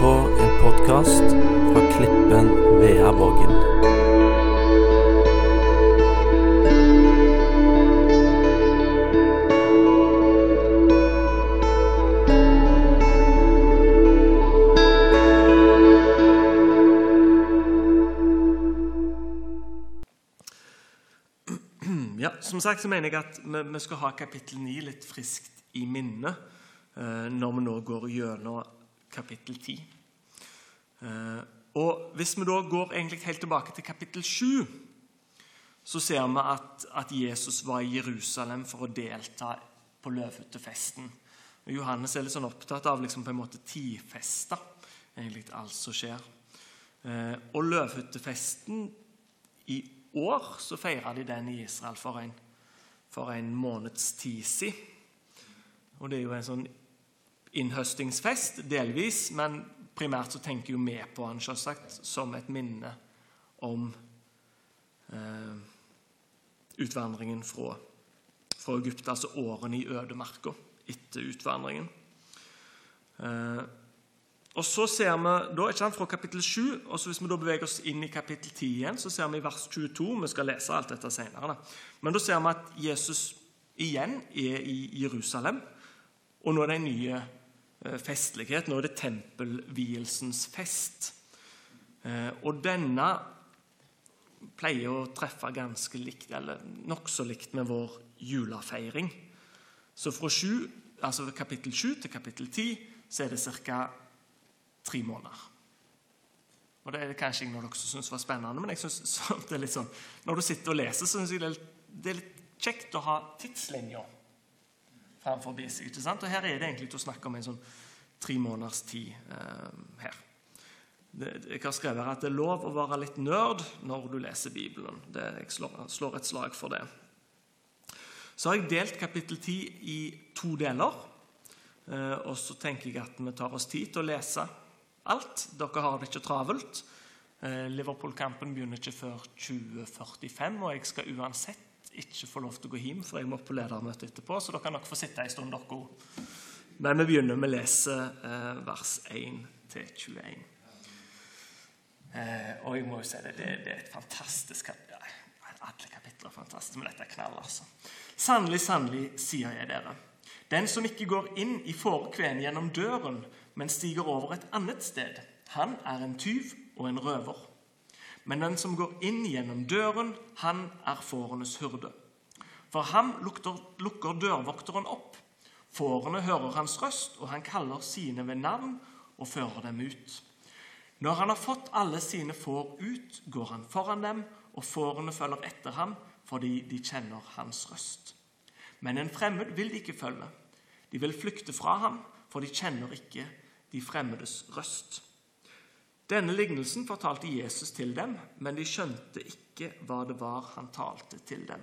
på en podkast fra Klippen Veavågen. Ja, som sagt så mener jeg at vi, vi skal ha kapittel 9 litt friskt i minne eh, når vi nå går gjennom kapittel 10. Eh, og hvis vi da går egentlig helt tilbake til kapittel 7, så ser vi at, at Jesus var i Jerusalem for å delta på løvhyttefesten. Johannes er litt sånn opptatt av liksom på en måte tidfeste egentlig alt som skjer. Eh, og løvhyttefesten i år så feirer de den i Israel for en, for en måneds tid siden. Og det er jo en sånn innhøstingsfest, delvis, men primært så tenker jo vi på han selvsagt som et minne om eh, utvandringen fra, fra Egypt, altså årene i ødemarka etter utvandringen. Eh, og så ser vi da, ikke sant, fra kapittel 7, og så hvis vi da beveger oss inn i kapittel 10 igjen, så ser vi i vers 22 Vi skal lese alt dette senere. Da. Men da ser vi at Jesus igjen er i Jerusalem. Og nå er det en ny eh, festlighet. Nå er det tempelvielsens fest. Eh, og denne pleier å treffe ganske likt, eller nokså likt med vår julefeiring. Så fra 7, altså kapittel 7 til kapittel 10 så er det ca tre måneder. Og Det er det kanskje ingen av dere som syns var spennende, men jeg synes det er litt sånn, når du sitter og leser, så syns jeg det er, litt, det litt kjekt å ha tidslinja framfor seg. ikke sant? Og Her er det egentlig til å snakke om en sånn tre måneders tid eh, her. Jeg har skrevet at det er lov å være litt nerd når du leser Bibelen. Det, jeg slår, slår et slag for det. Så har jeg delt kapittel 10 i to deler. Eh, og så tenker jeg at vi tar oss tid til å lese alt. Dere har det ikke travelt. Eh, Liverpool-kampen begynner ikke før 2045, og jeg skal uansett ikke få lov til å gå hjem, for jeg må på ledermøte etterpå, så dere kan nok få sitte en stund, dere òg. Men vi begynner med å lese eh, vers 1 til 21. Eh, og jeg må jo si det, det, det er et fantastisk kapittel. Alle kapitler er fantastiske, men dette er knall, altså. Sannelig, sannelig, sier jeg dere. Den som ikke går inn i fårekven gjennom døren, men stiger over et annet sted, han er en tyv og en røver. Men den som går inn gjennom døren, han er fårenes hyrde. For ham lukter, lukker dørvokteren opp. Fårene hører hans røst, og han kaller sine ved navn og fører dem ut. Når han har fått alle sine får ut, går han foran dem, og fårene følger etter ham fordi de kjenner hans røst. Men en fremmed vil de ikke følge. De vil flykte fra ham, for de kjenner ikke de fremmedes røst. Denne lignelsen fortalte Jesus til dem, men de skjønte ikke hva det var han talte til dem.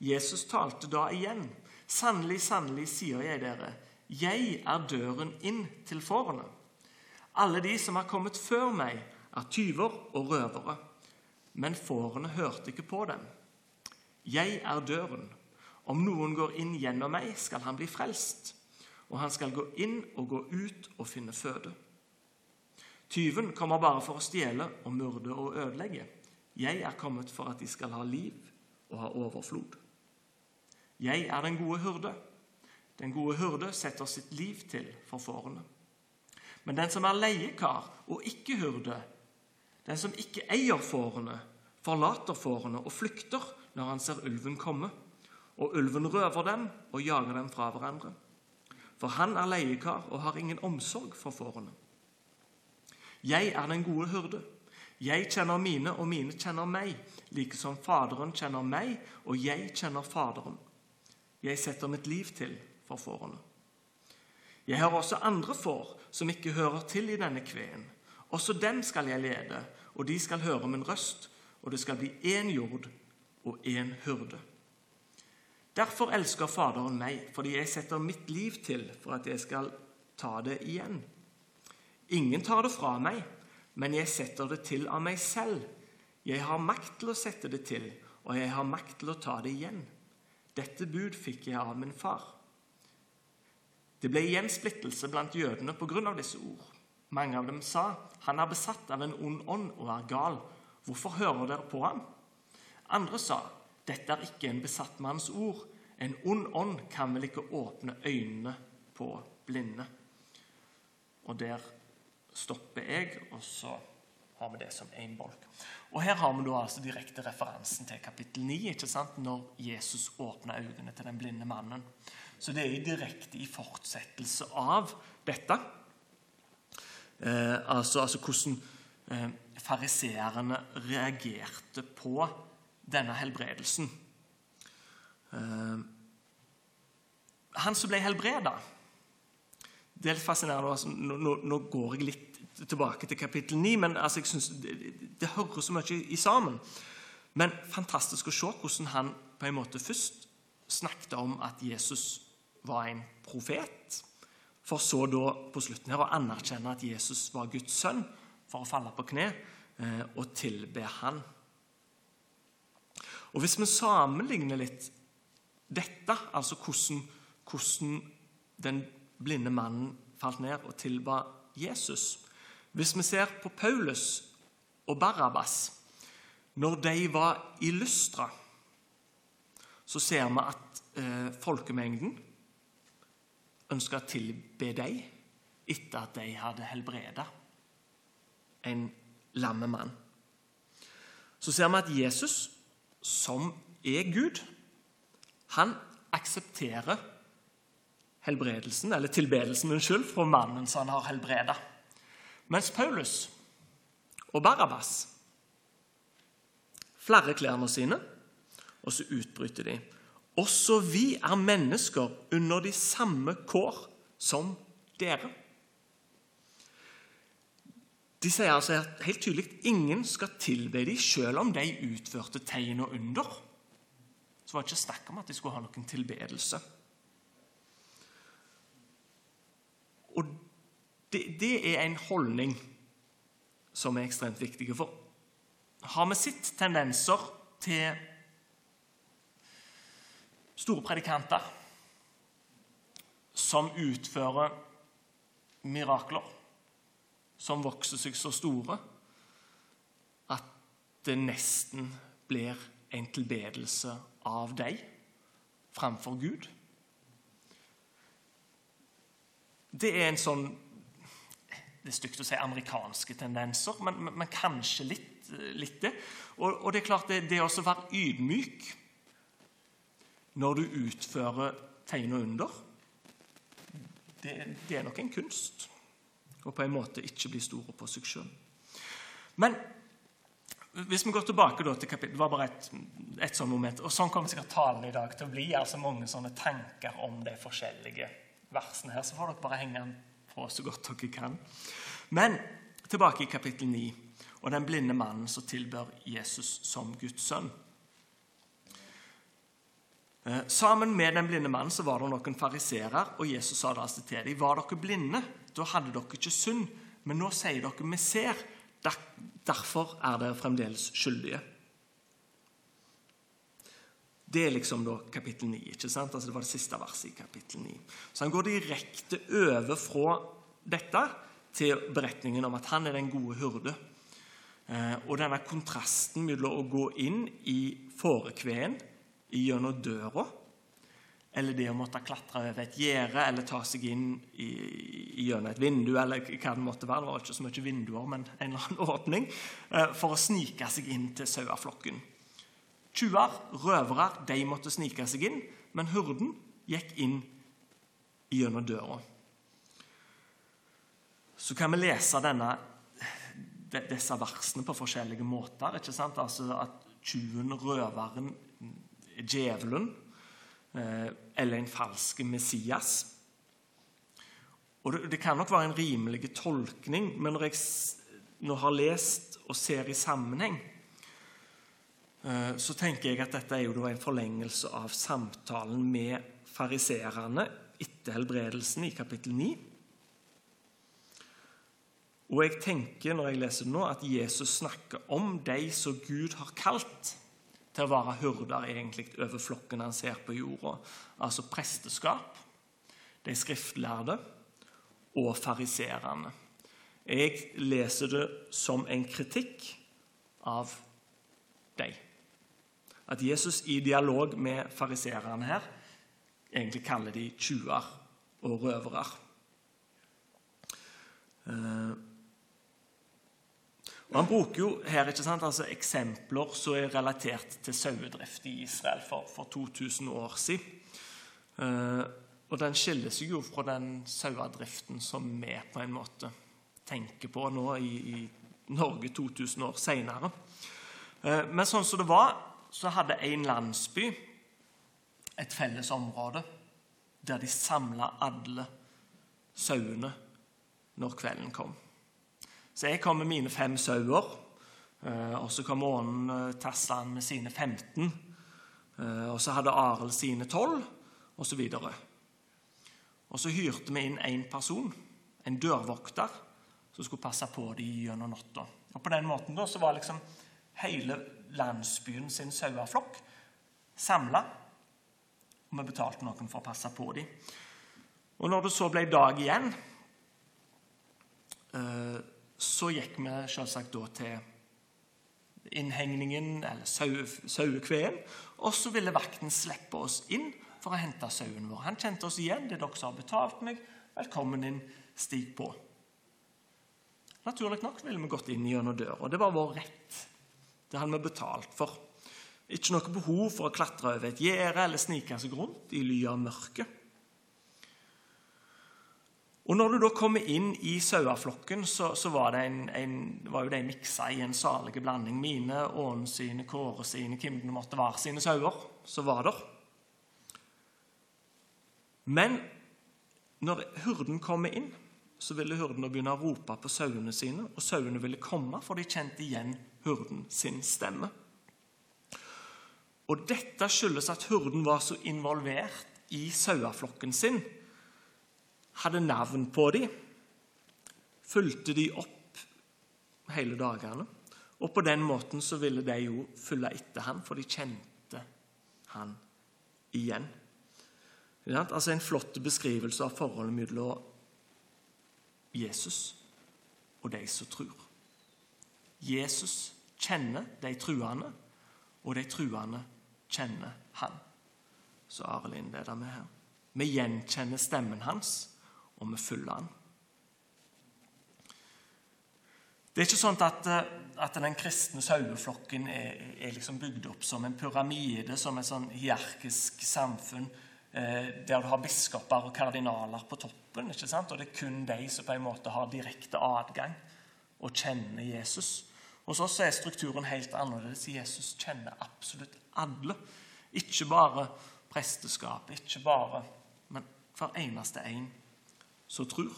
Jesus talte da igjen. Sannelig, sannelig, sier jeg dere, jeg er døren inn til fårene. Alle de som har kommet før meg, er tyver og røvere, men fårene hørte ikke på dem. Jeg er døren. Om noen går inn gjennom meg, skal han bli frelst, og han skal gå inn og gå ut og finne føde. Tyven kommer bare for å stjele og myrde og ødelegge. Jeg er kommet for at de skal ha liv og ha overflod. Jeg er den gode hyrde. Den gode hyrde setter sitt liv til for fårene. Men den som er leiekar og ikke hyrde, den som ikke eier fårene, forlater fårene og flykter når han ser ulven komme. Og ulven røver dem og jager dem fra hverandre. For han er leiekar og har ingen omsorg for fårene. Jeg er den gode hyrde. Jeg kjenner mine, og mine kjenner meg, like som Faderen kjenner meg, og jeg kjenner Faderen. Jeg setter mitt liv til for fårene. Jeg har også andre får som ikke hører til i denne kveen. Også dem skal jeg lede, og de skal høre min røst, og det skal bli én jord og én hyrde. Derfor elsker Faderen meg, fordi jeg setter mitt liv til for at jeg skal ta det igjen. Ingen tar det fra meg, men jeg setter det til av meg selv. Jeg har makt til å sette det til, og jeg har makt til å ta det igjen. Dette bud fikk jeg av min far. Det ble igjen splittelse blant jødene av disse ord. Mange av dem sa, 'Han er besatt av en ond ånd og er gal. Hvorfor hører dere på ham?' Andre sa, 'Dette er ikke en besatt manns ord.' 'En ond ånd kan vel ikke åpne øynene på blinde.' Og der stopper jeg, og så har vi det som én bolk. Og Her har vi da altså direkte referansen til kapittel 9, ikke sant? når Jesus åpner øynene til den blinde mannen. Så det er direkte i fortsettelse av dette. Eh, altså, altså, hvordan eh, fariseerne reagerte på denne helbredelsen. Eh, han som ble helbreda Det er litt fascinerende. Altså, nå, nå, går jeg litt tilbake til kapittel 9, men altså, jeg synes det, det, hører så mye i, sammen. Men fantastisk å se hvordan han på en måte først snakket om at Jesus var en profet, for så da på slutten her å anerkjenne at Jesus var Guds sønn, for å falle på kne eh, og tilbe han. Og Hvis vi sammenligner litt dette, altså hvordan, hvordan den blinde mannen falt ned og tilba Jesus Hvis vi ser på Paulus og Barabbas når de var i Lystra, så ser vi at eh, folkemengden ønska å tilbe dem etter at de hadde helbreda en lamme mann. Så ser vi at Jesus, som er Gud, han aksepterer helbredelsen, eller tilbedelsen, unnskyld, fra mannen som han har helbreda. Mens Paulus og Barabbas flere klærne sine, og så utbryter de også vi er mennesker under de samme kår som dere. De sier altså helt tydelig at ingen skal tilbe dem selv om de utførte tegn og under. Så var det ikke snakk om at de skulle ha noen tilbedelse. Og det, det er en holdning som er ekstremt viktig. For har vi sett tendenser til store predikanter som utfører mirakler, som vokser seg så store at det nesten blir en tilbedelse av deg framfor Gud. Det er en sånn Det er stygt å si amerikanske tendenser, men, men, men kanskje litt, litt det. Og, og, det er klart det, det å være ydmyk når du utfører tegn og under, det, det, er nok en kunst. Og på en måte ikke bli store på seg sjøl. Men hvis vi går tilbake til kapittel, det var bare et, et sånt moment, og Sånn kommer sikkert talen i dag til å bli. altså Mange sånne tanker om de forskjellige versene her. Så får dere bare henge den på så godt dere kan. Men tilbake i kapittel 9 og den blinde mannen som tilbør Jesus som Guds sønn. Eh, sammen med den blinde mannen så var det noen fariserer, og Jesus sa da til dem.: Var dere blinde, da hadde dere ikke synd. Men nå sier dere vi ser. Derfor er dere fremdeles skyldige. Det er liksom da kapittel 9. ikke sant? Altså Det var det siste verset i kapittel 9. Så han går direkte over fra dette til beretningen om at han er den gode hyrde. Eh, og denne kontrasten mellom å gå inn i fårekveen gjennom døra, eller det å måtte klatre over et gjerde eller ta seg inn i, gjennom et vindu, eller hva det måtte være. Det var ikke så mye vinduer, men en eller annen åpning, eh, for å snike seg inn til saueflokken. Tjuver, røvere, de måtte snike seg inn, men hurden gikk inn gjennom døra. Så kan vi lese denne, disse versene på forskjellige måter. ikke sant? Altså At tjuven, røveren, djevelen eh, eller en falsk Messias. Og det, det, kan nok være en rimelig tolkning, men når jeg nå har lest og ser i sammenheng, så tenker jeg at dette er jo en forlengelse av samtalen med fariserene etter helbredelsen i kapittel 9. Og jeg tenker når jeg leser nå, at Jesus snakker om de som Gud har kalt til å være hyrder egentlig over flokken han ser på jorda. Altså presteskap, de skriftlærde og fariserene. Jeg leser det som en kritikk av dem. At Jesus i dialog med fariserene her egentlig kaller de tjuver og røvere. Eh, og Han bruker jo her sant, altså eksempler som er relatert til sauedrift i Israel for, for 2000 år siden. Eh, og den skiller seg jo fra den sauedriften som vi på en måte tenker på nå i, i Norge 2000 år seinere. Eh, men sånn som det var, så hadde en landsby et felles område der de samla alle sauene når kvelden kom. Så jeg kom med mine fem sauer, eh, og så kom Ånen eh, Tassan med sine 15. Og så hadde Arild sine 12, osv. Og, og så hyrte vi inn én person, en dørvokter, som skulle passe på dem gjennom natta. Og på den måten da, så var liksom hele landsbyen sin saueflokk samla. Og vi betalte noen for å passe på dem. Og når det så ble dag igjen, eh, så gikk vi selvsagt da til innhegningen eller sauekveen. Og så ville vakten slippe oss inn for å hente sauen vår. Han kjente oss igjen. 'Det er dere som har betalt meg. Velkommen inn. Stig på.' Naturlig nok ville vi gått inn gjennom døra. Det var vår rett. Det hadde vi betalt for. Ikke noe behov for å klatre over et gjerde eller snike seg rundt i ly av mørket. Og Når du da kommer inn i saueflokken, så, så, var, det en, en, var jo de miksa i en salig blanding. Mine, Ånen sine, Kåre sine, hvem det måtte være sine sauer, så var der. Men når hurden kommer inn, så ville hurden begynne å rope på sauene sine, og sauene ville komme, for de kjente igjen hurden sin stemme. Og Dette skyldes at hurden var så involvert i saueflokken sin, hadde navn på dem, fulgte de opp hele dagene. Og på den måten så ville de jo følge etter han, for de kjente han igjen. Altså En flott beskrivelse av forholdet mellom Jesus og de som tror. Jesus kjenner de truende, og de truende kjenner han. Så Arild innleder med her. Vi gjenkjenner stemmen hans, og vi følger han. Det er ikke sånn at, at den kristne saueflokken er, er liksom bygd opp som en pyramide, som et sånn hierarkisk samfunn Eh, der du har biskoper og kardinaler på toppen. ikke sant? Og det er kun de som på en måte har direkte adgang og kjenner Jesus. Hos oss er strukturen helt annerledes. Jesus kjenner absolutt alle. Ikke bare presteskapet, ikke bare Men hver eneste en som tror.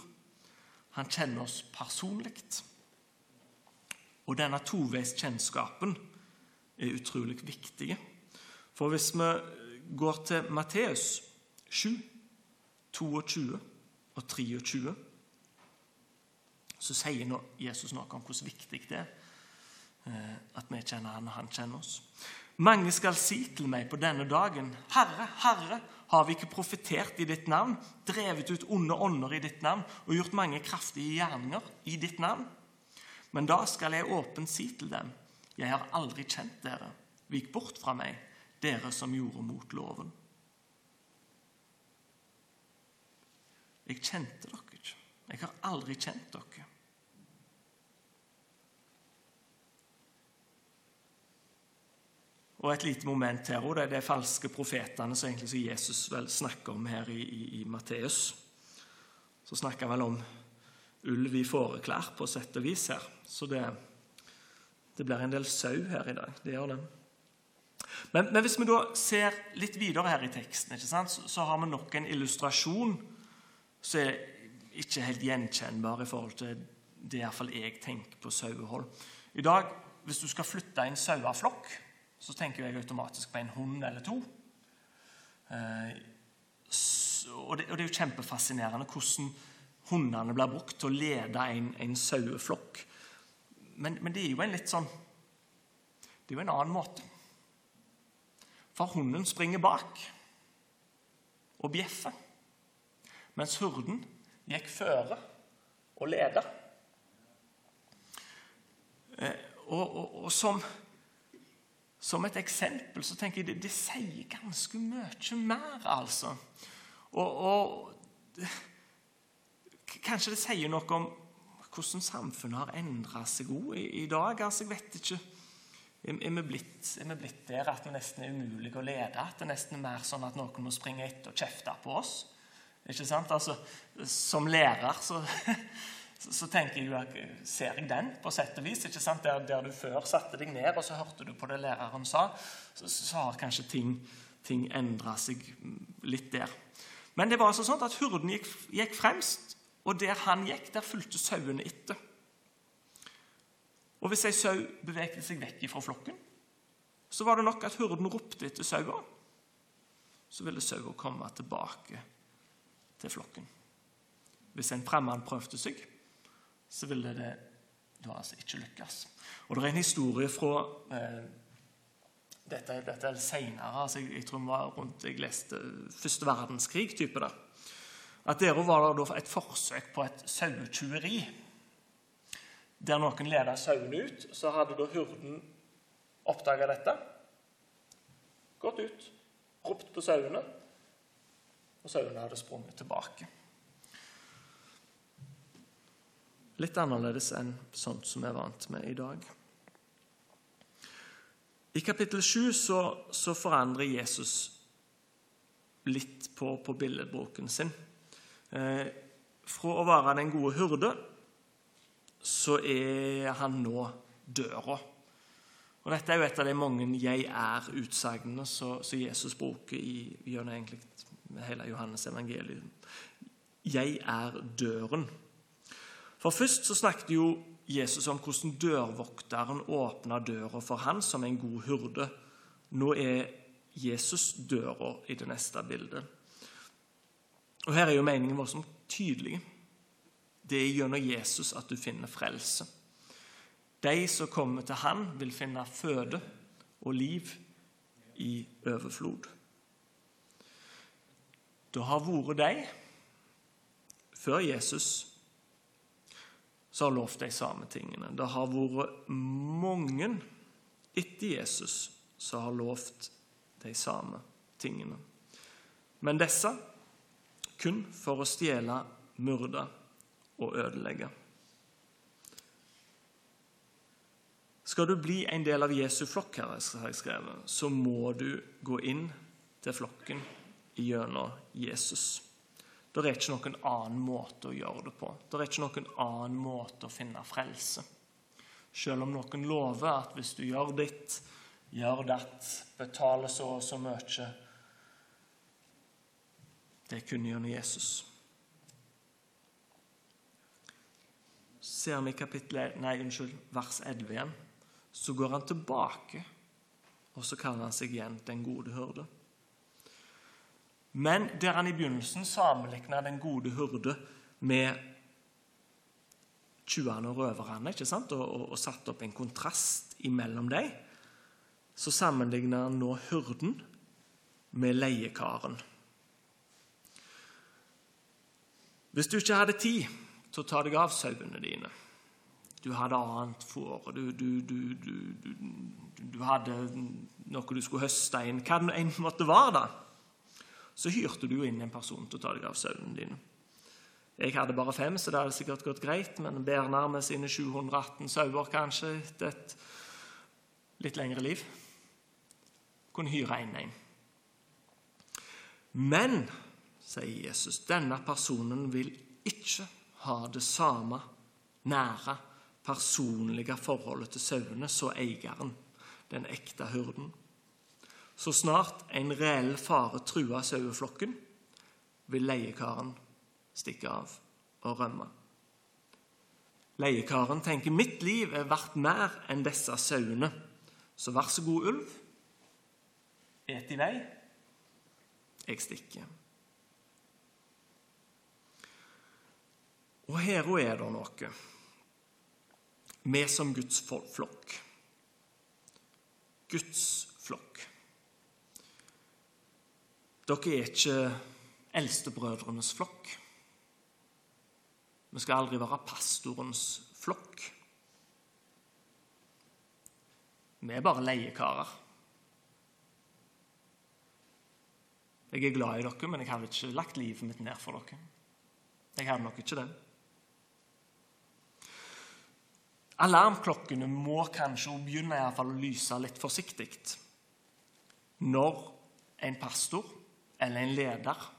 Han kjenner oss personlig. Og denne toveiskjennskapen er utrolig viktig. For hvis vi går til Matteus 7, 22 og 23, så sier Jesus noe om hvor viktig det er eh, at vi kjenner han og han kjenner oss. Mange skal si til meg på denne dagen, Herre, Herre, har vi ikke profetert i ditt navn, drevet ut onde ånder i ditt navn og gjort mange kraftige gjerninger i ditt navn? Men da skal jeg åpent si til dem, jeg har aldri kjent dere. Vik bort fra meg, dere som gjorde mot loven. Jeg kjente dere ikke. Jeg har aldri kjent dere. Og et lite moment her òg. Det er de falske profetene som egentlig Jesus vel snakker om her i, i, i Matteus. Så snakker han vel om ulv i fåreklær, på sett og vis her. Så det, det blir en del sau her i dag. Det gjør det. Men, men hvis vi da ser litt videre her i teksten, så, så har vi nok en illustrasjon så er ikke helt gjenkjennbar i forhold til det iallfall jeg tenker på sauehold. I dag, hvis du skal flytte en saueflokk, så tenker jeg automatisk på en hund eller to. Eh, og, det, er jo kjempefascinerende hvordan hundene blir brukt til å lede en, en saueflokk. Men, men, det er jo en litt sånn Det er jo en annen måte. For hunden springer bak og bjeffer mens hurden gikk føre og leda. Eh, og, og, og som, som, et eksempel så tenker jeg det, det sier ganske mye mer, altså. Og, og kanskje det sier noe om hvordan samfunnet har endra seg òg i, i, dag. Altså, jeg vet ikke er, er, vi blitt, er, vi blitt, der at det nesten er umulig å lede? At det nesten er mer sånn at noen må springe etter og kjefte på oss? Ikke sant? Altså, som lærer så så, tenker jeg at, ser jeg den, på sett og vis. ikke sant? Der, der, du før satte deg ned og så hørte du på det læreren sa, så, så har kanskje ting, ting endra seg litt der. Men det var altså sånn at hurden gikk, gikk, fremst, og der han gikk, der fulgte sauene etter. Og hvis ei sau bevegde seg vekk fra flokken, så var det nok at hurden ropte etter saua. Så ville saua komme tilbake til flokken. Hvis en fremmed prøvde seg, så ville det da altså ikke lykkes. Og Det er en historie fra eh, Dette, dette er seinere. Altså jeg, jeg, tror det var rundt jeg leste første verdenskrig-type. da. At der var det et forsøk på et sauetyveri. Der noen leda sauene ut. Så hadde da hurden oppdaga dette, gått ut, ropt på sauene, og sauene hadde sprunget tilbake. Litt annerledes enn sånt som vi er vant med i dag. I kapittel 7 så, så forandrer Jesus litt på, på billedboken sin. Eh, fra å være den gode hurde så er han nå døra. Og Dette er jo et av de mange 'jeg er'-utsagnene som Jesus bruker i, gjennom egentlig hele Johannes evangelium. 'Jeg er døren'. For Først så snakket jo Jesus om hvordan dørvokteren åpna døra for han som en god hurde. Nå er Jesus døra i det neste bildet. Og Her er jo meningen vår som tydelig. Det er gjennom Jesus at du finner frelse. De som kommer til Han, vil finne føde og liv i overflod. Det har vært de før Jesus som har lovt de samme tingene. Det har vært mange etter Jesus som har lovt de samme tingene. Men disse kun for å stjele, myrde og ødelegge. Skal du bli en del av Jesu flokk, her, så må du gå inn til flokken gjennom Jesus. Det er ikke noen annen måte å gjøre det på. Det er ikke noen annen måte å finne frelse. Selv om noen lover at hvis du gjør ditt, gjør datt, betaler så og så mye Det er kun gjennom Jesus. Ser vi i kapittel, nei, unnskyld, vers 11 igjen, så går han tilbake, og så kaller han seg igjen den gode hyrde. Men der han i begynnelsen sammenligna den gode hurde med tjuvene og røverne ikke sant? Og, og, og satte opp en kontrast imellom dem, så sammenligner han nå hurden med leiekaren. Hvis du ikke hadde tid til å ta deg av sauene dine Du hadde annet fôr, du, du, du, du, hadde noe du skulle høste inn Hva det enn måtte være, da så hyrte du jo inn en person til å ta deg av sauene dine. Jeg hadde bare fem, så det hadde sikkert gått greit, men Bernard med sine 718 sauer kanskje etter et litt lengre liv kunne hyre inn en. Men, sier Jesus, denne personen vil ikke ha det samme nære, personlige forholdet til sauene som eieren, den ekte hurden. Så snart en reell fare truer saueflokken, vil leiekaren stikke av og rømme. Leiekaren tenker 'mitt liv er verdt mer enn disse sauene', så vær så god, ulv, et i vei, jeg stikker. Og her er det noe. Vi som Guds flokk. Guds flokk. Dere er ikke eldstebrødrenes flokk. Vi skal aldri være pastorens flokk. Vi er bare leiekarer. Jeg er glad i dere, men jeg hadde ikke lagt livet mitt ned for dere. Jeg hadde nok ikke det. Alarmklokkene må kanskje begynne i fall å lyse litt forsiktig når en pastor eller en leder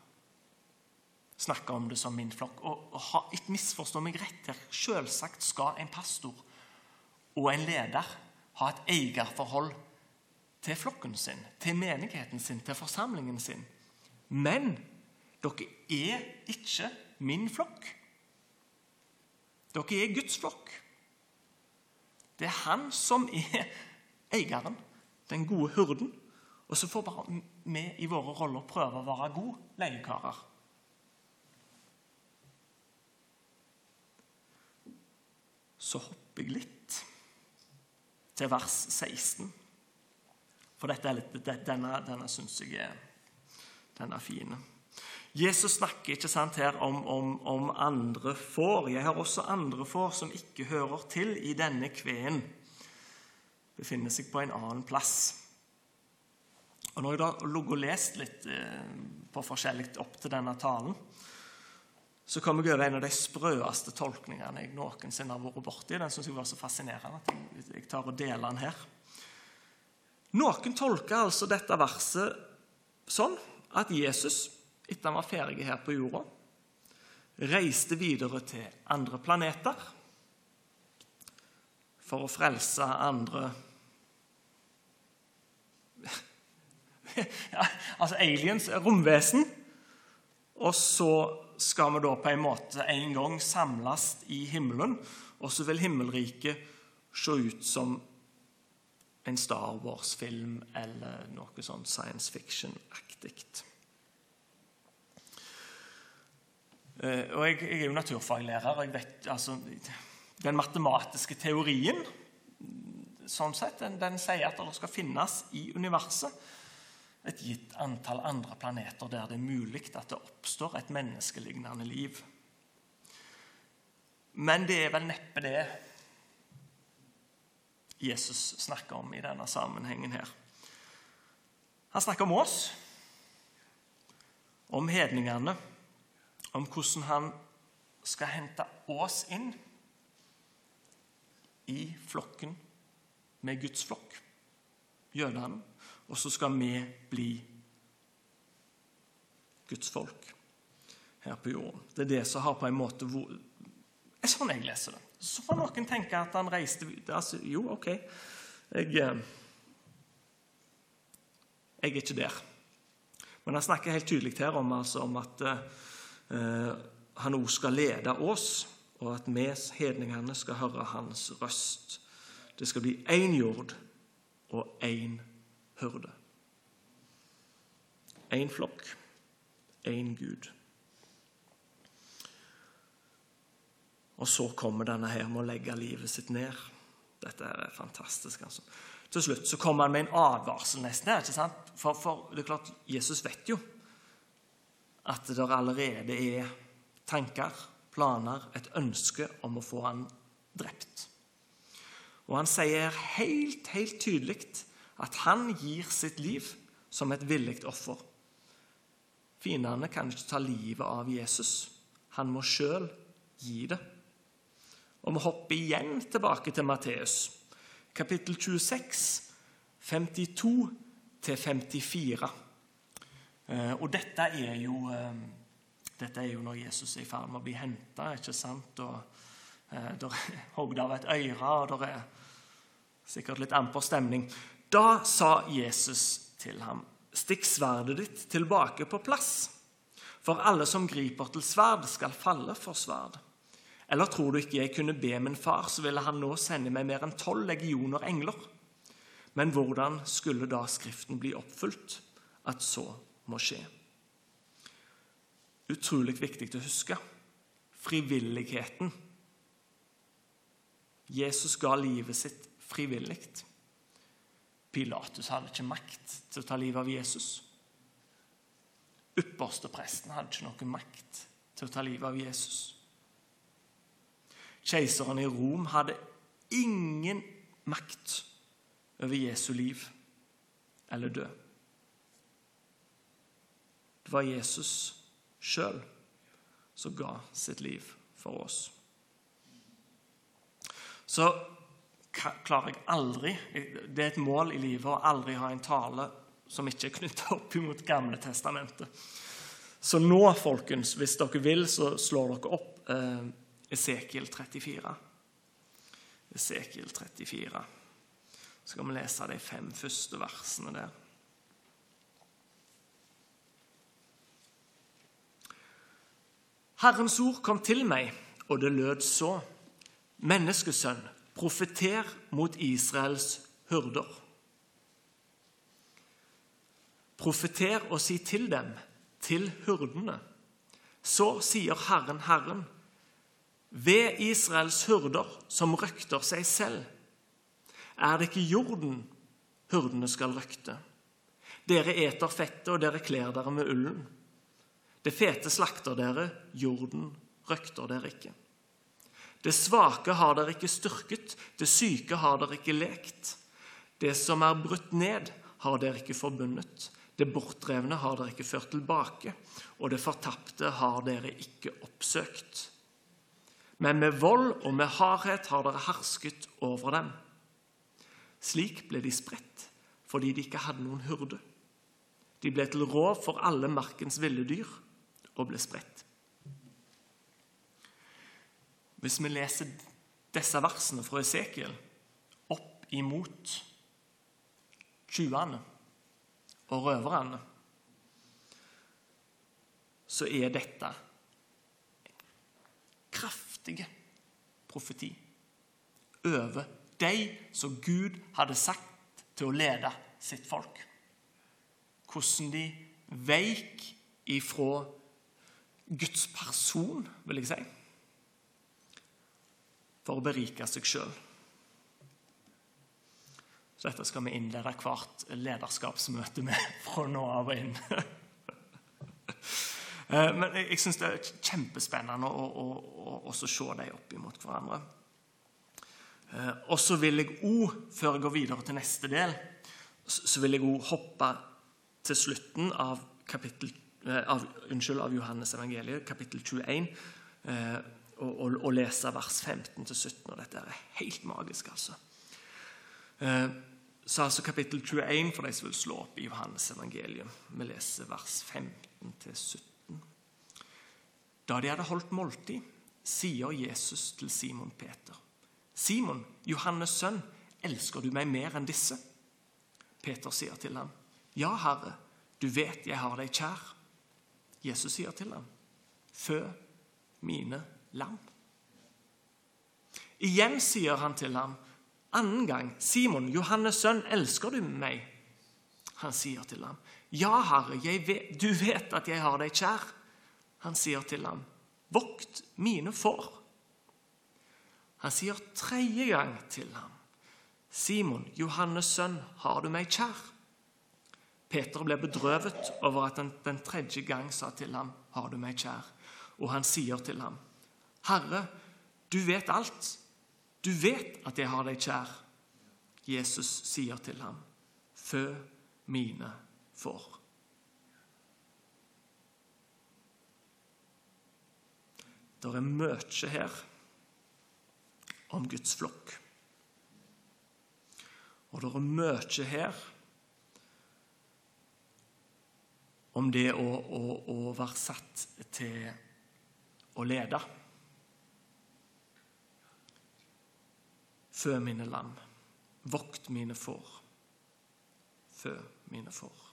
snakker om det som min flokk. Og, og ha, Ikke misforstå meg rett her. Selvsagt skal en pastor og en leder ha et eierforhold til flokken sin, til menigheten sin, til forsamlingen sin. Men dere er ikke min flokk. Dere er Guds flokk. Det er han som er eieren, den gode hurden. Og så får bare vi i våre roller prøve å være gode leiekarer. Så hopper jeg litt til vers 16. For dette er litt, denne, denne syns jeg er, den er. Jesus snakker ikke sant, her om, om, om, andre får. Jeg har også andre får som ikke hører til i denne kveen. Befinner seg på en annen plass. Og Når jeg da har og lest litt eh, på forskjellig opp til denne talen, så kom jeg over en av de sprøeste tolkningene jeg noensinne har vært borti. Den syns jeg var så fascinerende at jeg tar og deler den her. Noen tolker altså dette verset sånn at Jesus, etter han var ferdig her på jorda, reiste videre til andre planeter for å frelse andre Altså aliens, romvesen. Og så skal vi da på en måte en gang samles i himmelen, og så vil himmelriket se ut som en Star Wars-film eller noe sånn science fiction-aktig. Eh, og jeg, jeg, er jo naturfaglærer, og jeg vet altså Den matematiske teorien sånn sett, den, den sier at det skal finnes i universet et gitt antall andre planeter der det er mulig at det oppstår et menneskelignende liv. Men det er vel neppe det Jesus snakker om i denne sammenhengen her. Han snakker om oss, om hedningene, om hvordan han skal hente oss inn i flokken med Guds flokk, jødene og så skal vi bli Guds folk her på jorden. Det er det som har på en måte er sånn jeg leser det. Så får noen tenke at han reiste altså, Jo, OK. Jeg, eh, jeg er ikke der. Men han snakker helt tydelig her om, altså, om at uh, han òg skal lede oss, og at vi hedningene skal høre hans røst. Det skal bli én jord og én hyrde. Én flokk, én Gud. Og så kommer denne her med å legge livet sitt ned. Dette er fantastisk. altså. Til slutt så kommer han med en advarsel nesten her. ikke sant? For, for det er klart, Jesus vet jo at det allerede er tanker, planer, et ønske om å få han drept. Og han sier helt, helt tydelig at han gir sitt liv som et villig offer. Fiendene kan ikke ta livet av Jesus. Han må sjøl gi det. Og vi hopper igjen tilbake til Matteus, kapittel 26, 52-54. Eh, og dette er jo eh, dette er jo når Jesus er i ferd med å bli henta, ikke sant? Og eh, der er hogd av et øre, og det er sikkert litt amper stemning. Da sa Jesus til ham, stikk sverdet ditt tilbake på plass, for alle som griper til sverd, skal falle for sverd. Eller tror du ikke jeg kunne be min far, så ville han nå sende meg mer enn tolv legioner engler? Men hvordan skulle da Skriften bli oppfylt, at så må skje? Utrolig viktig å huske frivilligheten. Jesus ga livet sitt frivillig. Pilatus hadde ikke makt til å ta livet av Jesus. Ypperstepresten hadde ikke noen makt til å ta livet av Jesus. Keiseren i Rom hadde ingen makt over Jesu liv eller død. Det var Jesus sjøl som ga sitt liv for oss. Så klarer jeg aldri Det er et mål i livet å aldri ha en tale som ikke er knytta opp imot Gamle testamentet. Så nå, folkens, hvis dere vil, så slår dere opp eh, Esekiel 34. Esekiel 34. Så skal vi lese de fem første versene der. Herrens ord kom til meg, og det lød så. Menneskesønn, profeter mot Israels hyrder. Profeter og si til dem, til hyrdene. Så sier Herren, Herren, ved Israels hyrder som røkter seg selv. Er det ikke jorden hyrdene skal røkte? Dere eter fettet, og dere kler dere med ullen. Det fete slakter dere, jorden røkter dere ikke. Det svake har dere ikke styrket, det syke har dere ikke lekt. Det som er brutt ned, har dere ikke forbundet. Det bortdrevne har dere ikke ført tilbake, og det fortapte har dere ikke oppsøkt. Men med vold og med hardhet har dere hersket over dem. Slik ble de spredt fordi de ikke hadde noen hurde. De ble til rov for alle markens ville dyr og ble spredt. Hvis vi leser disse versene fra Esekiel opp imot tjuvene og røverne, så er dette kraftige profeti over de som Gud hadde sagt til å lede sitt folk. Hvordan de veik ifra Guds person, vil jeg si, for å berike seg sjøl. Dette skal vi innlede hvert lederskapsmøte med fra nå av og inn. Eh, men jeg syns det er kjempespennende å, å, å, å se dem opp imot hverandre. Eh, og så vil jeg òg, før jeg går videre til neste del, så vil jeg òg hoppe til slutten av, kapittel, eh, av, unnskyld, av Johannes evangeliet, kapittel 21, og, å, å lese vers 15-17. Og dette er helt magisk, altså. Så altså kapittel 21 for de som vil slå opp i Johannes evangelium. Vi leser vers 15-17. Da de hadde holdt måltid, sier Jesus til Simon Peter.: Simon, Johannes' sønn, elsker du meg mer enn disse? Peter sier til ham, Ja, Herre, du vet jeg har deg kjær. Jesus sier til ham, Fø mine lam. Igjen sier han til ham, annen gang, Simon, Johannes' sønn, elsker du meg? Han sier til ham, Ja, Herre, vet, du vet at jeg har deg kjær. Han sier til ham, 'Vokt mine får'. Han sier tredje gang til ham, 'Simon, Johannes' sønn, har du meg kjær?' Peter ble bedrøvet over at han den tredje gang sa til ham, 'Har du meg kjær?' Og han sier til ham, 'Herre, du vet alt. Du vet at jeg har deg kjær.' Jesus sier til ham, 'Fø mine får'. Det er mye her om Guds flokk. Og det er mye her om det å, å, å være satt til å lede. Fø mine lam, vokt mine får. Fø mine får.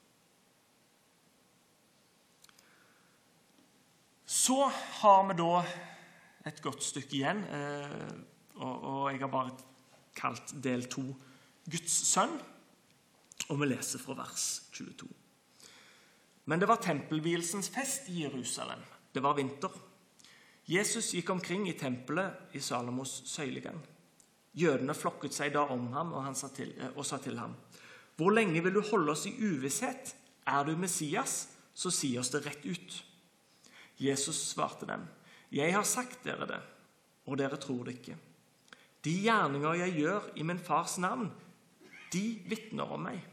Så har vi da et godt stykke igjen, eh, og jeg har bare kalt del to 'Guds sønn', og vi leser fra vers 22. Men det var tempelvielsens fest i Jerusalem. Det var vinter. Jesus gikk omkring i tempelet i Salomos søylegang. Jødene flokket seg da om ham og, sa til, eh, og sa til ham.: Hvor lenge vil du holde oss i uvisshet? Er du Messias, så si oss det rett ut. Jesus svarte dem, 'Jeg har sagt dere det, og dere tror det ikke.' 'De gjerninger jeg gjør i min fars navn, De vitner om meg.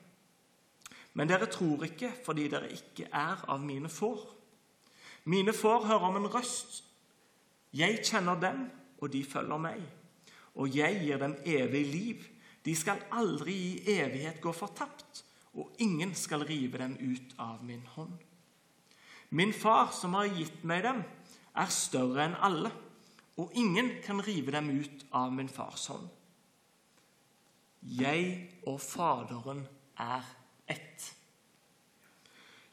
Men dere tror ikke fordi dere ikke er av mine får. Mine får hører om en røst. Jeg kjenner dem, og de følger meg. Og jeg gir dem evig liv. De skal aldri i evighet gå fortapt, og ingen skal rive dem ut av min hånd. Min far, som har gitt meg dem, er større enn alle, og ingen kan rive dem ut av min fars hånd. Jeg og Faderen er ett.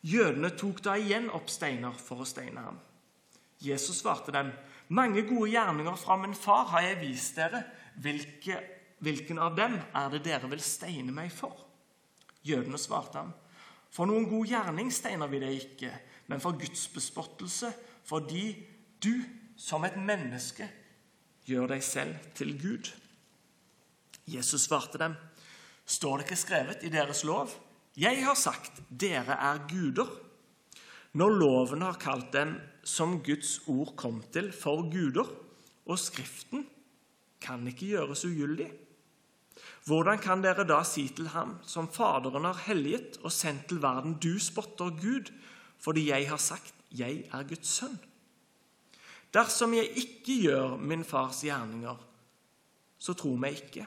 Jødene tok da igjen opp steiner for å steine ham. Jesus svarte dem, 'Mange gode gjerninger fra min far har jeg vist dere. Hvilke, hvilken av dem er det dere vil steine meg for?' Jødene svarte ham, 'For noen god gjerning steiner vi deg ikke, men for Guds bespottelse, fordi du, som et menneske, gjør deg selv til Gud.' Jesus svarte dem, 'Står det ikke skrevet i deres lov?' 'Jeg har sagt, dere er guder.' Når loven har kalt dem som Guds ord kom til, for guder, og Skriften kan ikke gjøres ugyldig, hvordan kan dere da si til ham, som Faderen har helliget og sendt til verden, du spotter Gud, fordi jeg har sagt, jeg er Guds sønn? Dersom jeg ikke gjør min fars gjerninger, så tro meg ikke.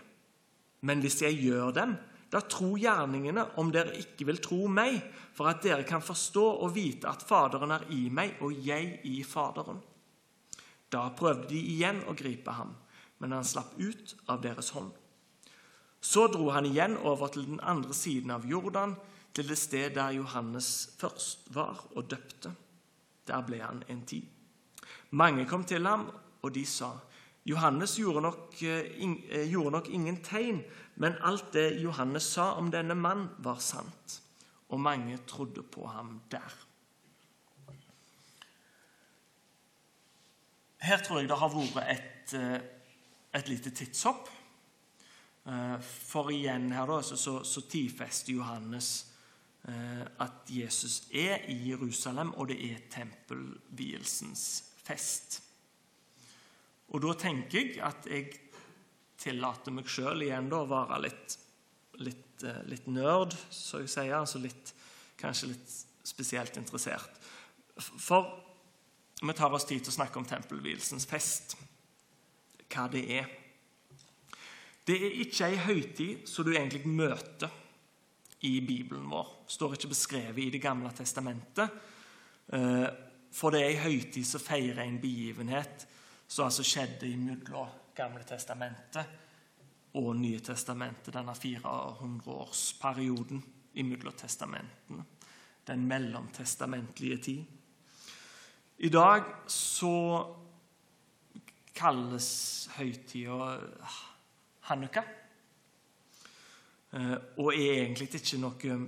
Men hvis jeg gjør dem, da tro gjerningene om dere ikke vil tro meg, for at dere kan forstå og vite at Faderen er i meg og jeg i Faderen. Da prøvde de igjen å gripe ham, men han slapp ut av deres hånd. Så dro han igjen over til den andre siden av Jordan, til det sted der Johannes først var og døpte. Der ble han en tid. Mange kom til ham, og de sa:" Johannes gjorde nok, gjorde nok ingen tegn, men alt det Johannes sa om denne mann, var sant. Og mange trodde på ham der. Her tror jeg det har vært et, et lite tidshopp. For igjen her da, så, så tidfester Johannes at Jesus er i Jerusalem, og det er tempelvielsens fest. Og da tenker jeg at jeg tillater meg sjøl igjen da å være litt, litt, litt nerd, så jeg sier. Altså litt, kanskje litt spesielt interessert. For vi tar oss tid til å snakke om tempelvielsens fest. Hva det er. Det er ikke ei høytid som du egentlig møter i Bibelen vår. Det står ikke beskrevet i Det gamle testamentet. For det er ei høytid som feirer en begivenhet som altså skjedde i mellom Gamle testamentet og Nye testamentet, denne 400-årsperioden imellom testamentene. Den mellomtestamentlige tid. I dag så kalles høytida Hanukka. Og er egentlig ikke noe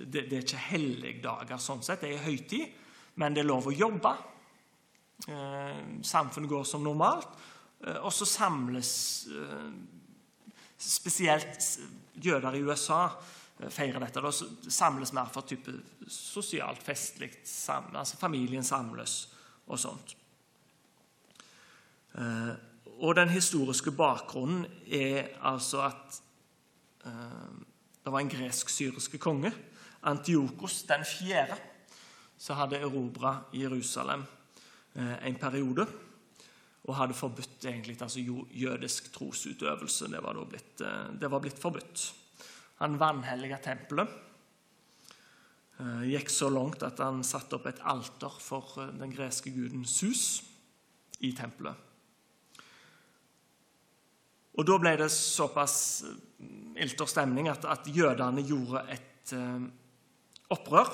Det, er ikke helligdager sånn sett. Det er høytid, men det er lov å jobbe. Samfunnet går som normalt. Og så samles spesielt jøder i USA feirer dette. Da samles mer for type sosialt, festlig altså Familien samles og sånt. Og den historiske bakgrunnen er altså at det var en gresk-syriske konge, Antiokos den fjerde, som hadde erobra Jerusalem en periode og hadde forbudt egentlig, altså jødisk trosutøvelse. Det var, blitt, det var blitt forbudt. Han vanhelliga tempelet. Gikk så langt at han satte opp et alter for den greske guden Sus i tempelet. Og Da ble det såpass ilter stemning at, at jødene gjorde et opprør.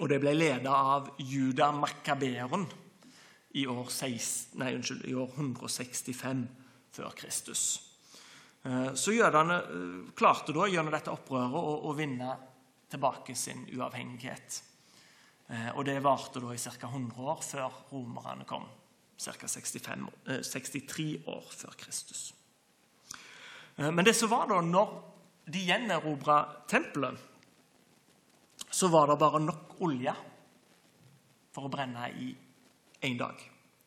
Og det ble ledet av Juda Makkaberen i år, 16, nei, unnskyld, i år 165 før Kristus. Så jødene klarte da gjennom dette opprøret å, å vinne tilbake sin uavhengighet. Og det varte da i ca. 100 år før romerne kom. Ca. 63 år før Kristus. Men det som var da, når de gjenerobra tempelet, så var det bare nok olje for å brenne i én dag,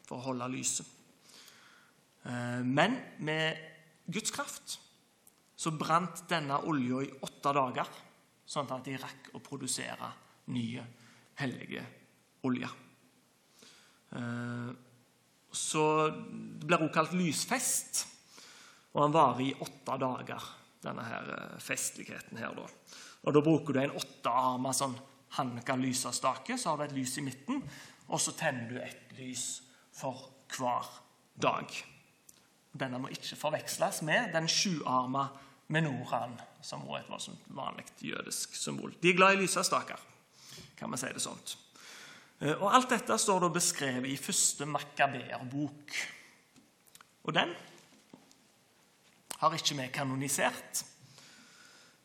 for å holde lyset. Men med Guds kraft så brant denne olja i åtte dager, sånn at de rakk å produsere nye, hellige olje. Eh, så Det blir også kalt lysfest, og han varer i åtte dager, denne her eh, festligheten her. da. Og Da bruker du en åttearma sånn hanka lysestake, så har du et lys i midten, og så tenner du et lys for hver dag. Denne må ikke forveksles med den sjuarma menoraen, som også er et voldsomt vanlig jødisk symbol. De er glad i lysestaker, kan vi si det sånt. Eh, og Alt dette står da beskrevet i første Makaber-bok. Og den har ikke vi kanonisert.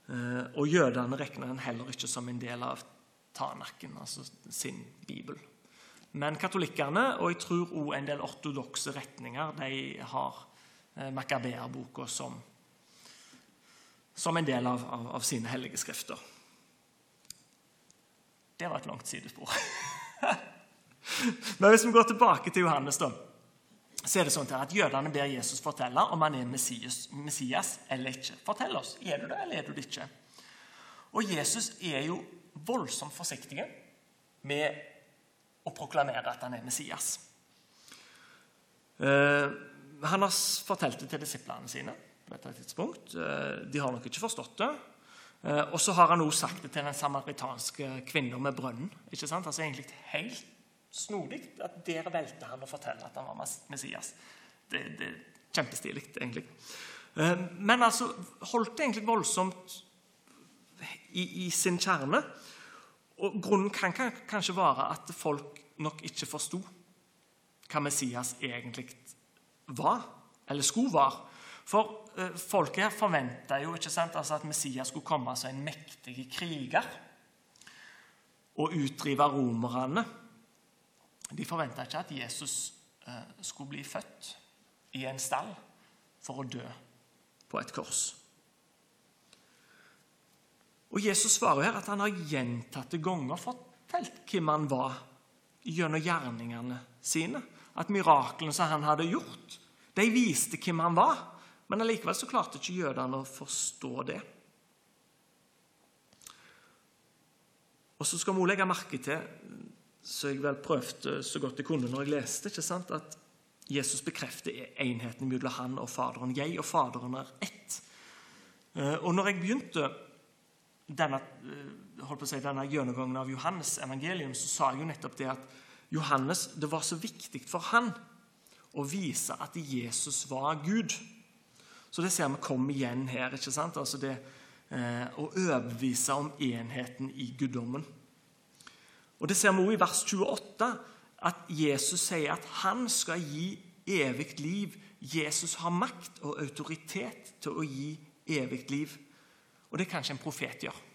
Eh, og jødene regner den heller ikke som en del av Tanaken, altså sin bibel. Men katolikkene, og jeg tror også en del ortodokse retninger, de har eh, Makaber-boka som, som en del av, av, av sine hellige skrifter. Det var et langt sidespor. Men hvis vi går tilbake til Johannes, da, så er det sånn at jødene ber Jesus fortelle om han er Messias, Messias eller ikke. Fortell oss. Er du det, eller er du det ikke? Og Jesus er jo voldsomt forsiktig med å proklamere at han er Messias. Eh, han har fortalt det til disiplene sine på dette tidspunkt. Eh, de har nok ikke forstått det. Eh, og så har han også sagt det til den samaritanske kvinnen med brønnen. ikke sant? Altså egentlig helt snodig at der valgte han å fortelle at han var Messias. Det, det er kjempestilig, egentlig. Men altså holdt det egentlig voldsomt i, i sin kjerne. Og Grunnen kan kanskje være at folk nok ikke forsto hva Messias egentlig var, eller skulle være. For eh, folket her forventa jo ikke sant, altså at Messias skulle komme som en mektig kriger og utdrive romerne. De forventa ikke at Jesus eh, skulle bli født i en stall for å dø på et kors. Og Jesus svarer her at han har gjentatte ganger fortalt hvem han var gjennom gjerningene sine. At miraklene som han hadde gjort, de viste hvem han var. Men allikevel så klarte ikke jødene å forstå det. Og så skal vi også legge merke til, så jeg vel prøvde så godt jeg kunne når jeg leste, ikke sant, at Jesus bekrefter enheten mellom han og Faderen. Jeg og Faderen er ett. Eh, og når jeg begynte denne, eh, si, denne gjennomgangen av Johannes evangelium, så sa jeg jo nettopp det at Johannes, det var så viktig for han å vise at Jesus var Gud. Så det ser vi kom igjen her. ikke sant? Altså det eh, Å overbevise om enheten i guddommen. Og Det ser vi også i vers 28, at Jesus sier at han skal gi evig liv. Jesus har makt og autoritet til å gi evig liv. Og det kan ikke en profet gjøre.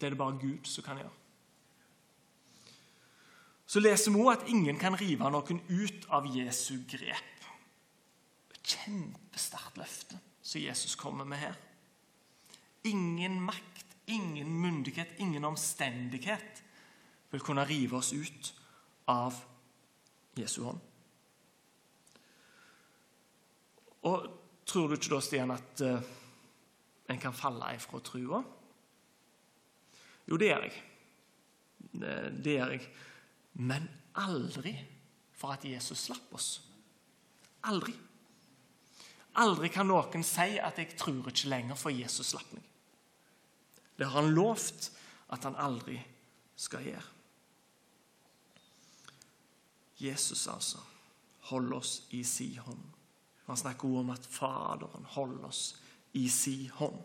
Det er det bare Gud som kan gjøre. Så leser vi også at ingen kan rive noen ut av Jesu grep. Et kjempesterkt løfte som Jesus kommer med her. Ingen makt, ingen myndighet, ingen omstendighet vil kunne rive oss ut av Jesu hånd. Og tror du ikke da, Stian, at uh, en kan falle ifra trua? Jo, det gjør jeg. Det gjør jeg. Men aldri for at Jesus slapp oss. Aldri. Aldri kan noen si at 'jeg tror ikke lenger', for Jesus slapp meg. Det har han lovt at han aldri skal gjøre. Jesus, altså, holder oss i si hånd. Han snakker også om at Faderen holder oss i si hånd.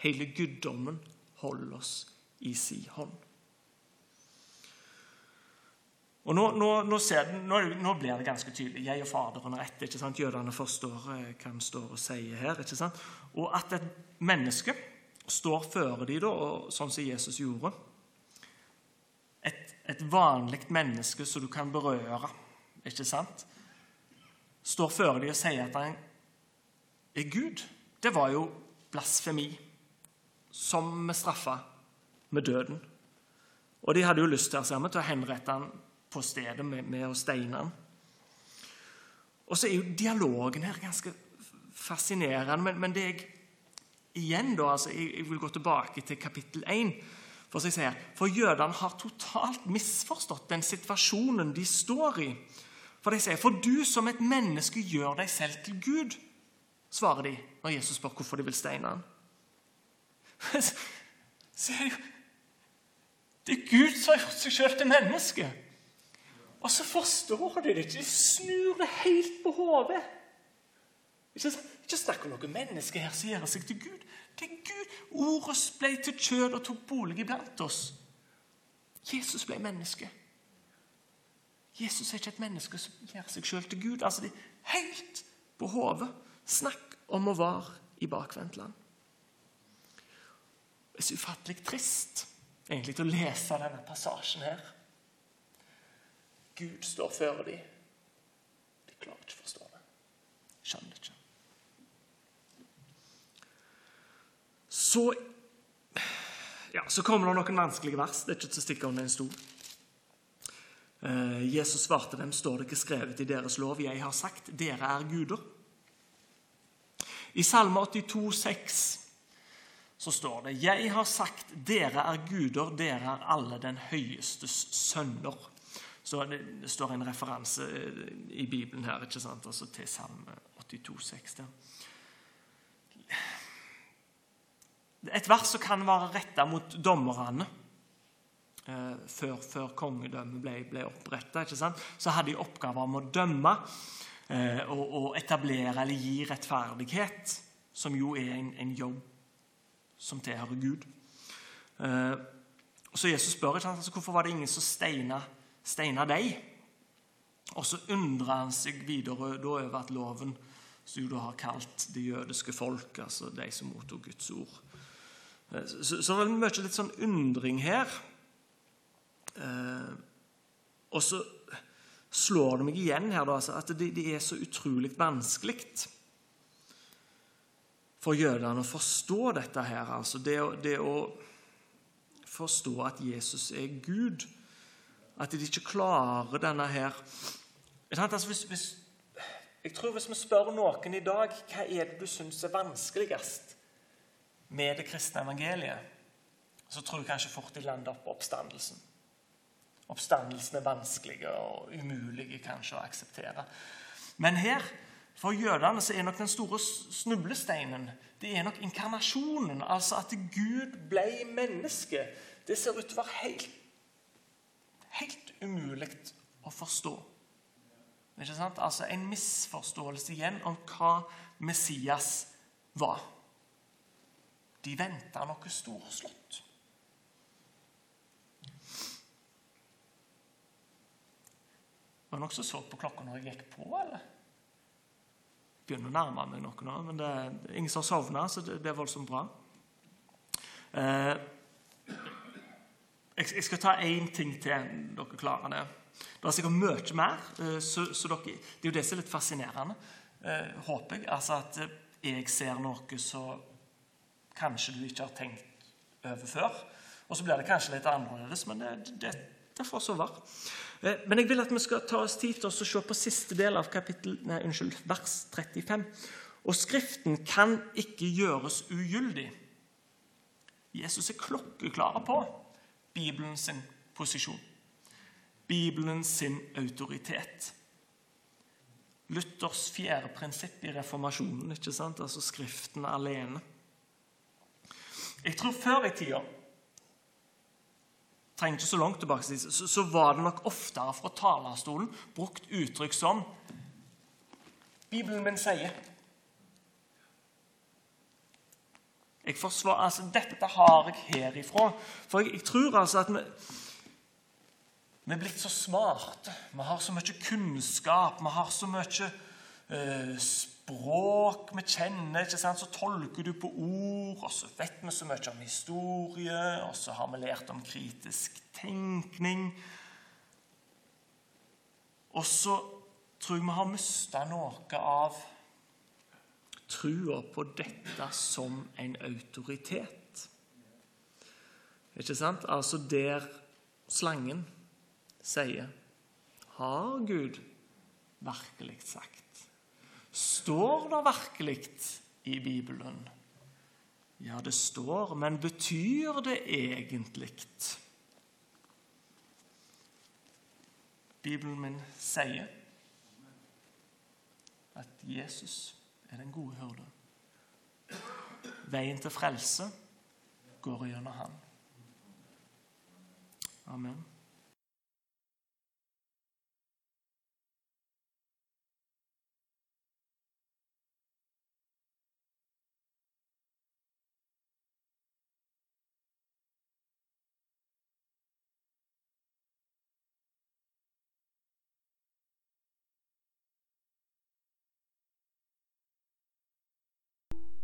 Hele guddommen holder oss i si hånd. Og nå, nå, nå, ser, nå, blir det ganske tydelig. Jeg og Faderen er ett. ikke sant? Jødene forstår hva han står og sier her. ikke sant? Og at et menneske står før dem, da, sånn som Jesus gjorde Et, et vanlig menneske som du kan berøre, ikke sant? Står før dem og sier at han er Gud. Det var jo blasfemi, som vi straffa med døden. Og de hadde jo lyst til, sammen, til å henrette han på stedet med, med å steine han. Og så er jo dialogen her ganske fascinerende. Men, men det jeg igjen da, altså, jeg, jeg, vil gå tilbake til kapittel 1. For, sier, for jødene har totalt misforstått den situasjonen de står i. For de sier, 'For du som et menneske gjør deg selv til Gud', svarer de når Jesus spør hvorfor de vil steine ham. Se, det er Gud som har gjort seg selv til menneske. Og så forstår de det ikke. De snur det helt på hodet. Ikke, ikke snakk om noe menneske her som gjør seg til Gud. Det er Gud. Ordet ble til kjød og tok bolig iblant oss. Jesus ble menneske. Jesus er ikke et menneske som gjør seg sjøl til Gud. Altså, det er helt på hodet. Snakk om å være i bakvendtland. Det er så ufattelig trist egentlig til å lese denne passasjen her. Gud står før dem. De klarer ikke å forstå det. Skjønner ikke. Så, ja, så kommer det noen vanskelige vers. Det er ikke til å stikke under en stol. Eh, Jesus svarte dem, står det ikke skrevet i deres lov, jeg har sagt, dere er guder. I Salme 82, 82,6 så står det, jeg har sagt, dere er guder, dere er alle den høyestes sønner. Så det, står en referanse eh, i Bibelen her ikke sant? Altså til Salme 82, 82,6. Et vers som kan være retta mot dommerne eh, før, før kongedømmet ble, ble oppretta. Så hadde de oppgaver om å dømme eh, og, og, etablere eller gi rettferdighet, som jo er en, en jobb som tilhører Gud. Eh, så Jesus spør ikke altså, hvorfor var det ingen som steina steina deg. Og så undrer han seg videre over at loven som du har kalt det jødiske folk, altså de som mottok Guds ord. Eh, så, så det er mye litt sånn undring her. Eh, og så slår det meg igjen her da, altså, at det, er så utrolig vanskelig for jødene å forstå dette her. Altså det, det å forstå at Jesus er Gud. At de ikke klarer denne her altså hvis, hvis, Jeg tror hvis vi spør noen i dag hva er det du syns er vanskeligst med det kristne evangeliet, så tror jeg kanskje fort de lander på oppstandelsen. Oppstandelsen er vanskelig og umulig kanskje å akseptere. Men her, for jødene, så er nok den store snublesteinen det er nok inkarnasjonen. Altså at Gud ble menneske. Det ser ut til å være helt helt umulig å forstå. Ikke sant? Altså En misforståelse igjen om hva Messias var. De venta noe storslått. Var det noen som så på klokka når jeg gikk på, eller? Begynner å nærme meg noe nå, men det, er ingen som har sovna, så det, det er voldsomt bra. Eh, jeg skal ta én ting til. Dere klarer det. Det er sikkert mye mer. Eh, så, så dere, det er jo det som er litt fascinerende, eh, håper jeg. Altså at eh, jeg ser noe som kanskje du ikke har tenkt over før. Og så blir det kanskje litt annerledes, men det, det, det får så være. Men jeg vil at vi skal ta oss tid til å se på siste del av kapittel, nei, unnskyld, vers 35. Og Skriften kan ikke gjøres ugyldig. Jesus er klokkeklare på Bibelen sin posisjon. Bibelen sin autoritet. Luthers fjerde prinsipp i reformasjonen, ikke sant? altså Skriften alene. Jeg tror før i tida trenger ikke så langt tilbake, så, så var det nok oftere fra talerstolen brukt uttrykk som Bibelen min sier. Jeg forsvar, altså, Dette har jeg herifra. For jeg, jeg tror altså at vi, vi er blitt så smarte. Vi har så mye kunnskap. Vi har så mye eh, språk vi kjenner. ikke sant? Så tolker du på ord, og så vet vi så mye om historie, og så har vi lært om kritisk tenkning. Og så tror jeg vi har mista noe av trua på dette som en autoritet. Ikke sant? Altså der slangen sier Har Gud virkelig sagt? Står det virkelig i Bibelen? Ja, det står, men betyr det egentlig? Bibelen min sier at Jesus er den gode hyrde. Veien til frelse går gjennom han. Amen.